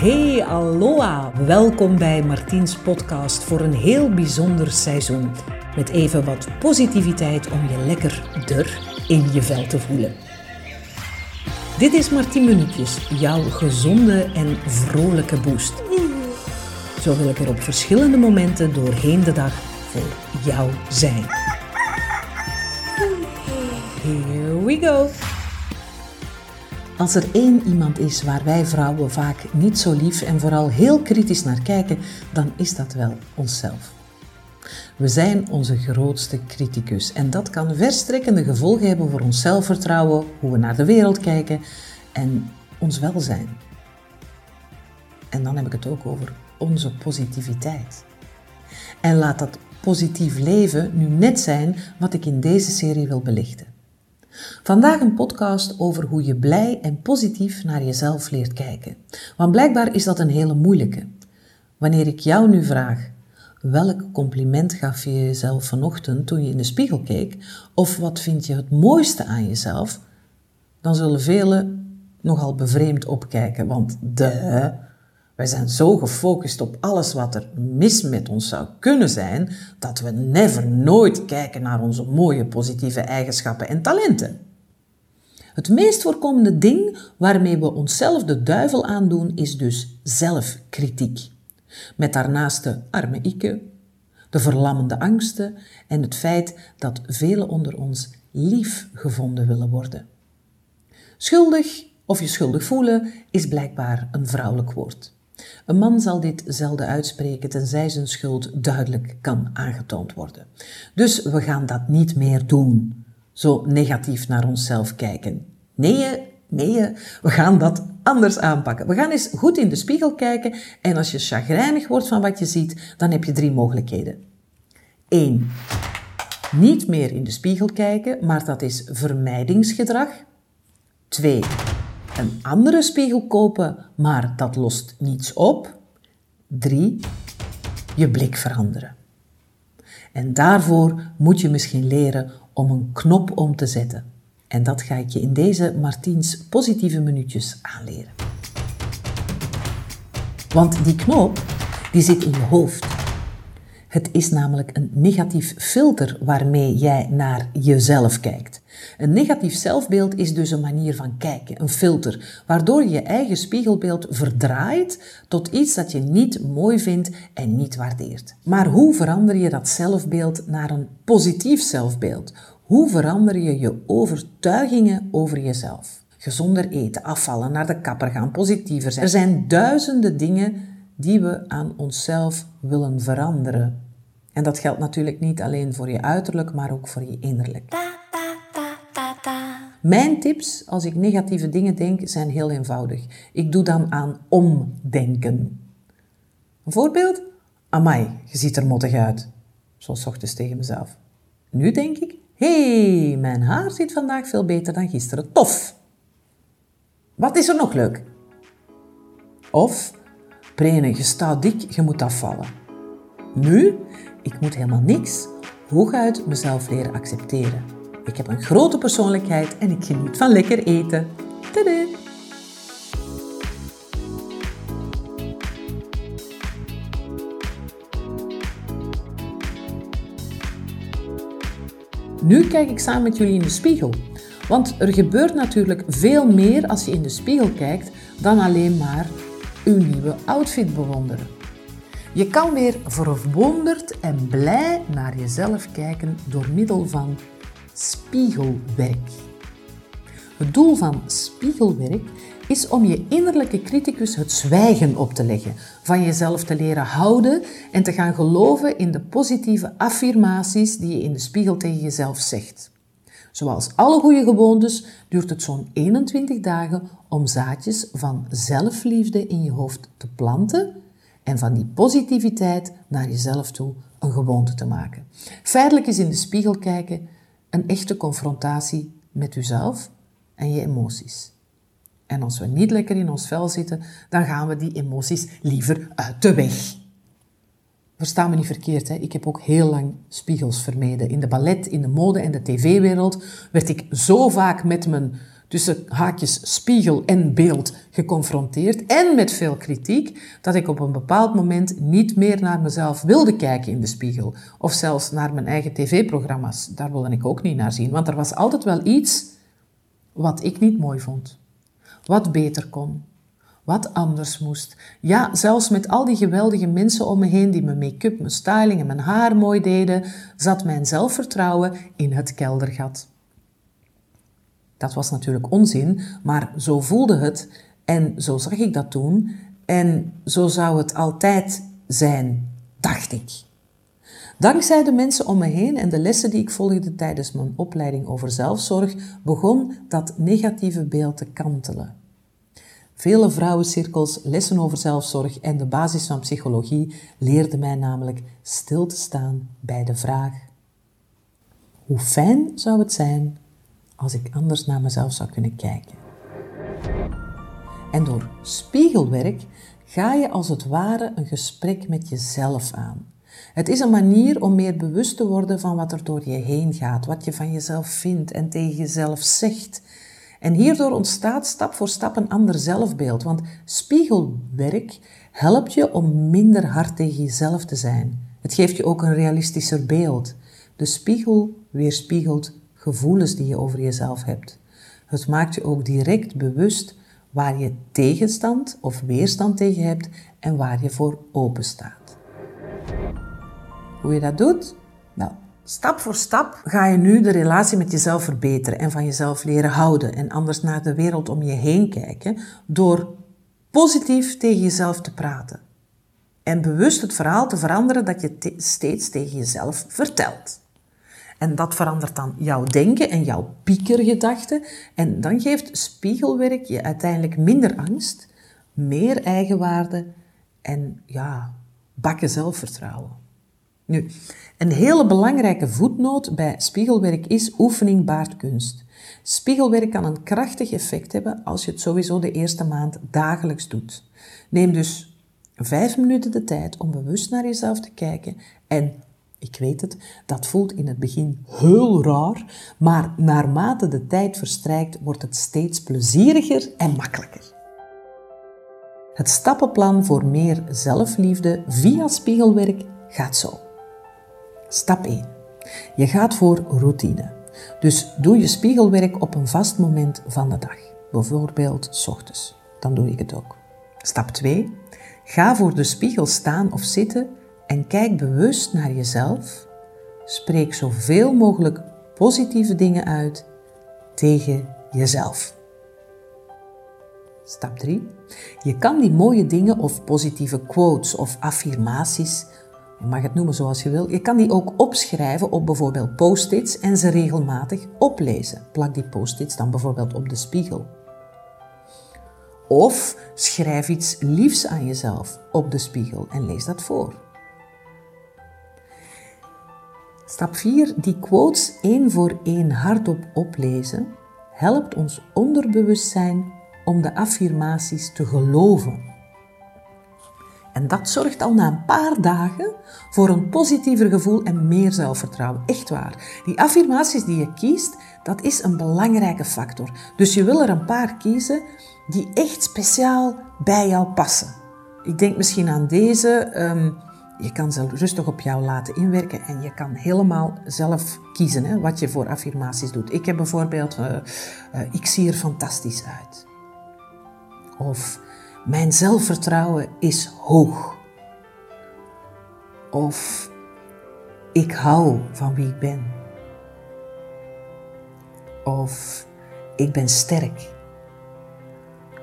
Hey, aloha! Welkom bij Martiens podcast voor een heel bijzonder seizoen. Met even wat positiviteit om je lekker der in je vel te voelen. Dit is Martien Minuutjes, jouw gezonde en vrolijke boost. Zo wil ik er op verschillende momenten doorheen de dag voor jou zijn. Here we go! Als er één iemand is waar wij vrouwen vaak niet zo lief en vooral heel kritisch naar kijken, dan is dat wel onszelf. We zijn onze grootste criticus en dat kan verstrekkende gevolgen hebben voor ons zelfvertrouwen, hoe we naar de wereld kijken en ons welzijn. En dan heb ik het ook over onze positiviteit. En laat dat positief leven nu net zijn wat ik in deze serie wil belichten. Vandaag een podcast over hoe je blij en positief naar jezelf leert kijken. Want blijkbaar is dat een hele moeilijke. Wanneer ik jou nu vraag, welk compliment gaf je jezelf vanochtend toen je in de spiegel keek? Of wat vind je het mooiste aan jezelf? Dan zullen velen nogal bevreemd opkijken, want de wij zijn zo gefocust op alles wat er mis met ons zou kunnen zijn, dat we never nooit kijken naar onze mooie positieve eigenschappen en talenten. Het meest voorkomende ding waarmee we onszelf de duivel aandoen is dus zelfkritiek. Met daarnaast de arme ikke, de verlammende angsten en het feit dat velen onder ons lief gevonden willen worden. Schuldig of je schuldig voelen is blijkbaar een vrouwelijk woord. Een man zal dit zelden uitspreken tenzij zijn schuld duidelijk kan aangetoond worden. Dus we gaan dat niet meer doen. Zo negatief naar onszelf kijken. Nee, nee, we gaan dat anders aanpakken. We gaan eens goed in de spiegel kijken en als je chagrijnig wordt van wat je ziet, dan heb je drie mogelijkheden. 1. Niet meer in de spiegel kijken, maar dat is vermijdingsgedrag. 2 een andere spiegel kopen, maar dat lost niets op. 3. Je blik veranderen. En daarvoor moet je misschien leren om een knop om te zetten. En dat ga ik je in deze Martiens positieve minuutjes aanleren. Want die knop, die zit in je hoofd. Het is namelijk een negatief filter waarmee jij naar jezelf kijkt. Een negatief zelfbeeld is dus een manier van kijken, een filter, waardoor je je eigen spiegelbeeld verdraait tot iets dat je niet mooi vindt en niet waardeert. Maar hoe verander je dat zelfbeeld naar een positief zelfbeeld? Hoe verander je je overtuigingen over jezelf? Gezonder eten, afvallen, naar de kapper gaan, positiever zijn. Er zijn duizenden dingen die we aan onszelf willen veranderen. En dat geldt natuurlijk niet alleen voor je uiterlijk, maar ook voor je innerlijk. Mijn tips als ik negatieve dingen denk zijn heel eenvoudig. Ik doe dan aan omdenken. Een voorbeeld? Amai, je ziet er mottig uit. Zo ochtends tegen mezelf. Nu denk ik, hé, hey, mijn haar ziet vandaag veel beter dan gisteren. Tof! Wat is er nog leuk? Of, Brene, je staat dik, je moet afvallen. Nu, ik moet helemaal niks. Hooguit mezelf leren accepteren. Ik heb een grote persoonlijkheid en ik geniet van lekker eten. Tada! Nu kijk ik samen met jullie in de spiegel. Want er gebeurt natuurlijk veel meer als je in de spiegel kijkt dan alleen maar uw nieuwe outfit bewonderen. Je kan weer verwonderd en blij naar jezelf kijken door middel van spiegelwerk. Het doel van spiegelwerk is om je innerlijke criticus het zwijgen op te leggen, van jezelf te leren houden en te gaan geloven in de positieve affirmaties die je in de spiegel tegen jezelf zegt. Zoals alle goede gewoontes duurt het zo'n 21 dagen om zaadjes van zelfliefde in je hoofd te planten en van die positiviteit naar jezelf toe een gewoonte te maken. Feitelijk is in de spiegel kijken een echte confrontatie met jezelf en je emoties. En als we niet lekker in ons vel zitten, dan gaan we die emoties liever uit de weg. Versta me niet verkeerd, hè? ik heb ook heel lang spiegels vermeden. In de ballet, in de mode en de tv-wereld werd ik zo vaak met mijn tussen haakjes spiegel en beeld geconfronteerd en met veel kritiek, dat ik op een bepaald moment niet meer naar mezelf wilde kijken in de spiegel. Of zelfs naar mijn eigen tv-programma's. Daar wilde ik ook niet naar zien, want er was altijd wel iets wat ik niet mooi vond. Wat beter kon. Wat anders moest. Ja, zelfs met al die geweldige mensen om me heen die mijn make-up, mijn styling en mijn haar mooi deden, zat mijn zelfvertrouwen in het keldergat. Dat was natuurlijk onzin, maar zo voelde het en zo zag ik dat toen en zo zou het altijd zijn, dacht ik. Dankzij de mensen om me heen en de lessen die ik volgde tijdens mijn opleiding over zelfzorg, begon dat negatieve beeld te kantelen. Vele vrouwencirkels, lessen over zelfzorg en de basis van psychologie leerden mij namelijk stil te staan bij de vraag: hoe fijn zou het zijn als ik anders naar mezelf zou kunnen kijken? En door spiegelwerk ga je als het ware een gesprek met jezelf aan. Het is een manier om meer bewust te worden van wat er door je heen gaat, wat je van jezelf vindt en tegen jezelf zegt. En hierdoor ontstaat stap voor stap een ander zelfbeeld, want spiegelwerk helpt je om minder hard tegen jezelf te zijn. Het geeft je ook een realistischer beeld. De spiegel weerspiegelt gevoelens die je over jezelf hebt. Het maakt je ook direct bewust waar je tegenstand of weerstand tegen hebt en waar je voor open staat. Hoe je dat doet? Nou, stap voor stap ga je nu de relatie met jezelf verbeteren en van jezelf leren houden en anders naar de wereld om je heen kijken door positief tegen jezelf te praten. En bewust het verhaal te veranderen dat je steeds tegen jezelf vertelt. En dat verandert dan jouw denken en jouw piekergedachten. En dan geeft spiegelwerk je uiteindelijk minder angst, meer eigenwaarde en ja, bakken zelfvertrouwen. Nu, een hele belangrijke voetnoot bij spiegelwerk is oefening baart kunst. Spiegelwerk kan een krachtig effect hebben als je het sowieso de eerste maand dagelijks doet. Neem dus vijf minuten de tijd om bewust naar jezelf te kijken en ik weet het, dat voelt in het begin heel raar, maar naarmate de tijd verstrijkt wordt het steeds plezieriger en makkelijker. Het stappenplan voor meer zelfliefde via spiegelwerk gaat zo. Stap 1. Je gaat voor routine. Dus doe je spiegelwerk op een vast moment van de dag. Bijvoorbeeld s ochtends. Dan doe ik het ook. Stap 2. Ga voor de spiegel staan of zitten en kijk bewust naar jezelf. Spreek zoveel mogelijk positieve dingen uit tegen jezelf. Stap 3. Je kan die mooie dingen of positieve quotes of affirmaties je mag het noemen zoals je wil. Je kan die ook opschrijven op bijvoorbeeld post-its en ze regelmatig oplezen. Plak die post-its dan bijvoorbeeld op de spiegel. Of schrijf iets liefs aan jezelf op de spiegel en lees dat voor. Stap 4. Die quotes één voor één hardop oplezen helpt ons onderbewustzijn om de affirmaties te geloven. En dat zorgt al na een paar dagen voor een positiever gevoel en meer zelfvertrouwen. Echt waar. Die affirmaties die je kiest, dat is een belangrijke factor. Dus je wil er een paar kiezen die echt speciaal bij jou passen. Ik denk misschien aan deze. Ehm, je kan ze rustig op jou laten inwerken en je kan helemaal zelf kiezen hè, wat je voor affirmaties doet. Ik heb bijvoorbeeld, uh, uh, ik zie er fantastisch uit. Of mijn zelfvertrouwen is hoog. Of ik hou van wie ik ben. Of ik ben sterk.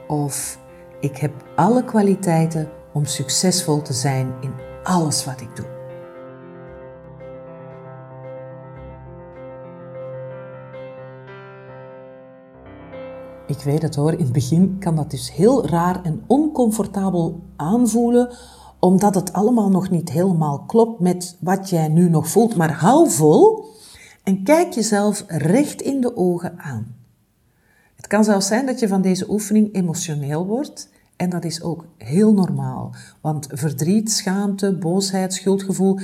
Of ik heb alle kwaliteiten om succesvol te zijn in alles wat ik doe. Ik weet het hoor, in het begin kan dat dus heel raar en oncomfortabel aanvoelen, omdat het allemaal nog niet helemaal klopt met wat jij nu nog voelt. Maar hou vol en kijk jezelf recht in de ogen aan. Het kan zelfs zijn dat je van deze oefening emotioneel wordt en dat is ook heel normaal, want verdriet, schaamte, boosheid, schuldgevoel,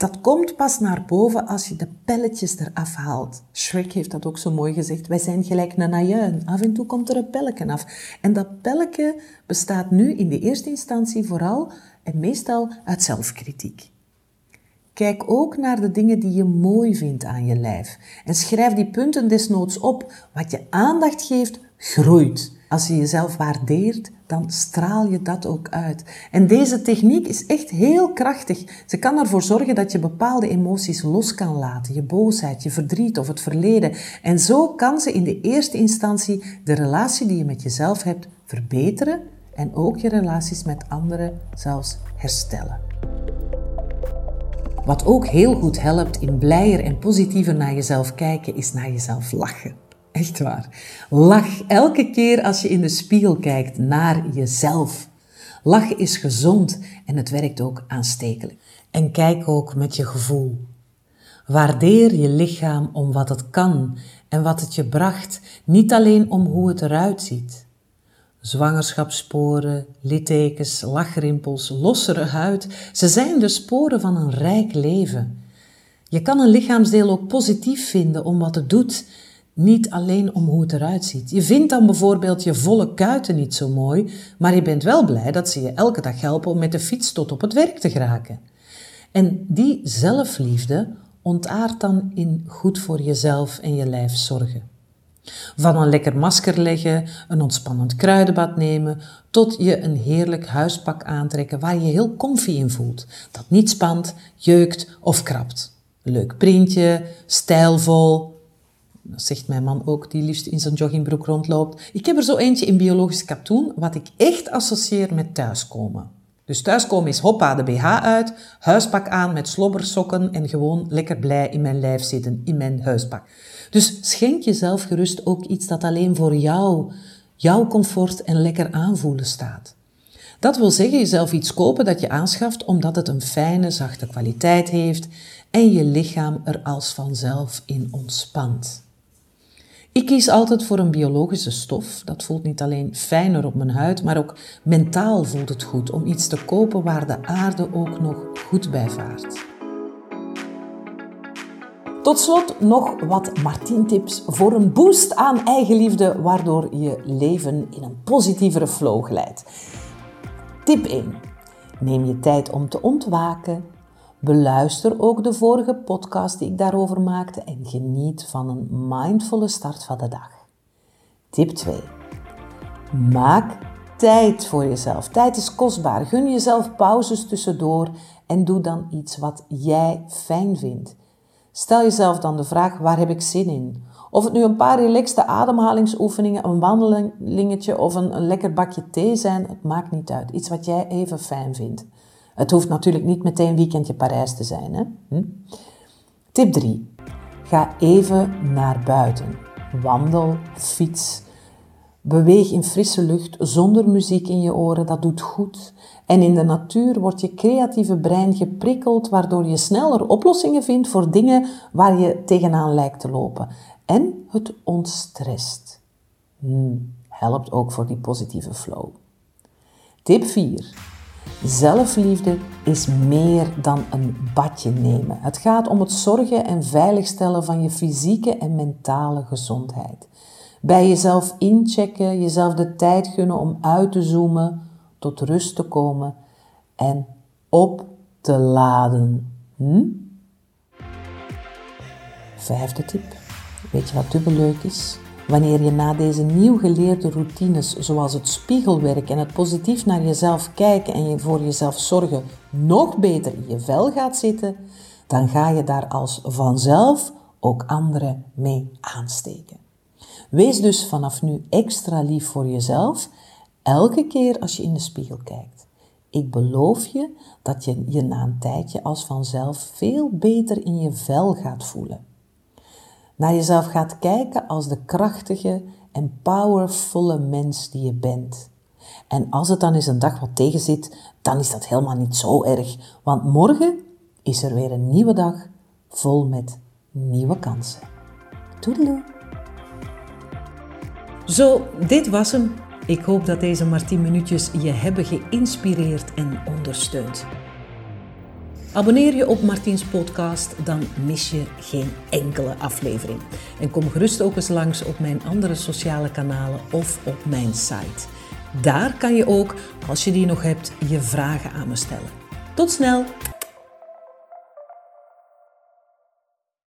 Dat komt pas naar boven als je de pelletjes eraf haalt. Shrek heeft dat ook zo mooi gezegd. Wij zijn gelijk een ajuin. Af en toe komt er een pelletje af. En dat pelletje bestaat nu in de eerste instantie vooral en meestal uit zelfkritiek. Kijk ook naar de dingen die je mooi vindt aan je lijf. En schrijf die punten desnoods op. Wat je aandacht geeft, groeit. Als je jezelf waardeert, dan straal je dat ook uit. En deze techniek is echt heel krachtig. Ze kan ervoor zorgen dat je bepaalde emoties los kan laten. Je boosheid, je verdriet of het verleden. En zo kan ze in de eerste instantie de relatie die je met jezelf hebt verbeteren en ook je relaties met anderen zelfs herstellen. Wat ook heel goed helpt in blijer en positiever naar jezelf kijken, is naar jezelf lachen. Echt waar. Lach elke keer als je in de spiegel kijkt naar jezelf. Lachen is gezond en het werkt ook aanstekelijk. En kijk ook met je gevoel. Waardeer je lichaam om wat het kan en wat het je bracht, niet alleen om hoe het eruit ziet. Zwangerschapssporen, littekens, lachrimpels, lossere huid, ze zijn de sporen van een rijk leven. Je kan een lichaamsdeel ook positief vinden om wat het doet, niet alleen om hoe het eruit ziet. Je vindt dan bijvoorbeeld je volle kuiten niet zo mooi, maar je bent wel blij dat ze je elke dag helpen om met de fiets tot op het werk te geraken. En die zelfliefde ontaart dan in goed voor jezelf en je lijf zorgen. Van een lekker masker leggen, een ontspannend kruidenbad nemen, tot je een heerlijk huispak aantrekken waar je heel comfy in voelt, dat niet spant, jeukt of krabt. Leuk printje, stijlvol. Dat zegt mijn man ook, die liefst in zijn joggingbroek rondloopt. Ik heb er zo eentje in biologisch katoen, wat ik echt associeer met thuiskomen. Dus thuiskomen is hoppa de BH uit, huispak aan met slobbersokken en gewoon lekker blij in mijn lijf zitten, in mijn huispak. Dus schenk jezelf gerust ook iets dat alleen voor jou, jouw comfort en lekker aanvoelen staat. Dat wil zeggen jezelf iets kopen dat je aanschaft omdat het een fijne, zachte kwaliteit heeft en je lichaam er als vanzelf in ontspant. Ik kies altijd voor een biologische stof. Dat voelt niet alleen fijner op mijn huid, maar ook mentaal voelt het goed om iets te kopen waar de aarde ook nog goed bij vaart. Tot slot nog wat Martien-tips voor een boost aan eigenliefde, waardoor je leven in een positievere flow glijdt. Tip 1. Neem je tijd om te ontwaken. Beluister ook de vorige podcast die ik daarover maakte en geniet van een mindvolle start van de dag. Tip 2. Maak tijd voor jezelf. Tijd is kostbaar. Gun jezelf pauzes tussendoor en doe dan iets wat jij fijn vindt. Stel jezelf dan de vraag: waar heb ik zin in? Of het nu een paar relaxte ademhalingsoefeningen, een wandelingetje of een, een lekker bakje thee zijn, het maakt niet uit. Iets wat jij even fijn vindt. Het hoeft natuurlijk niet meteen weekendje Parijs te zijn. Hè? Hm? Tip 3. Ga even naar buiten. Wandel, fiets. Beweeg in frisse lucht zonder muziek in je oren, dat doet goed. En in de natuur wordt je creatieve brein geprikkeld, waardoor je sneller oplossingen vindt voor dingen waar je tegenaan lijkt te lopen. En het ontstrest. Hmm, helpt ook voor die positieve flow. Tip 4. Zelfliefde is meer dan een badje nemen. Het gaat om het zorgen en veiligstellen van je fysieke en mentale gezondheid. Bij jezelf inchecken, jezelf de tijd gunnen om uit te zoomen, tot rust te komen en op te laden. Hm? Vijfde tip. Weet je wat dubbel leuk is? Wanneer je na deze nieuw geleerde routines, zoals het spiegelwerk en het positief naar jezelf kijken en je voor jezelf zorgen, nog beter in je vel gaat zitten, dan ga je daar als vanzelf ook anderen mee aansteken. Wees dus vanaf nu extra lief voor jezelf, elke keer als je in de spiegel kijkt. Ik beloof je dat je je na een tijdje als vanzelf veel beter in je vel gaat voelen naar jezelf gaat kijken als de krachtige en powervolle mens die je bent. En als het dan eens een dag wat tegenzit, dan is dat helemaal niet zo erg, want morgen is er weer een nieuwe dag vol met nieuwe kansen. Toedeloe! Zo, dit was hem. Ik hoop dat deze maar 10 minuutjes je hebben geïnspireerd en ondersteund. Abonneer je op Martiens podcast, dan mis je geen enkele aflevering. En kom gerust ook eens langs op mijn andere sociale kanalen of op mijn site. Daar kan je ook, als je die nog hebt, je vragen aan me stellen. Tot snel!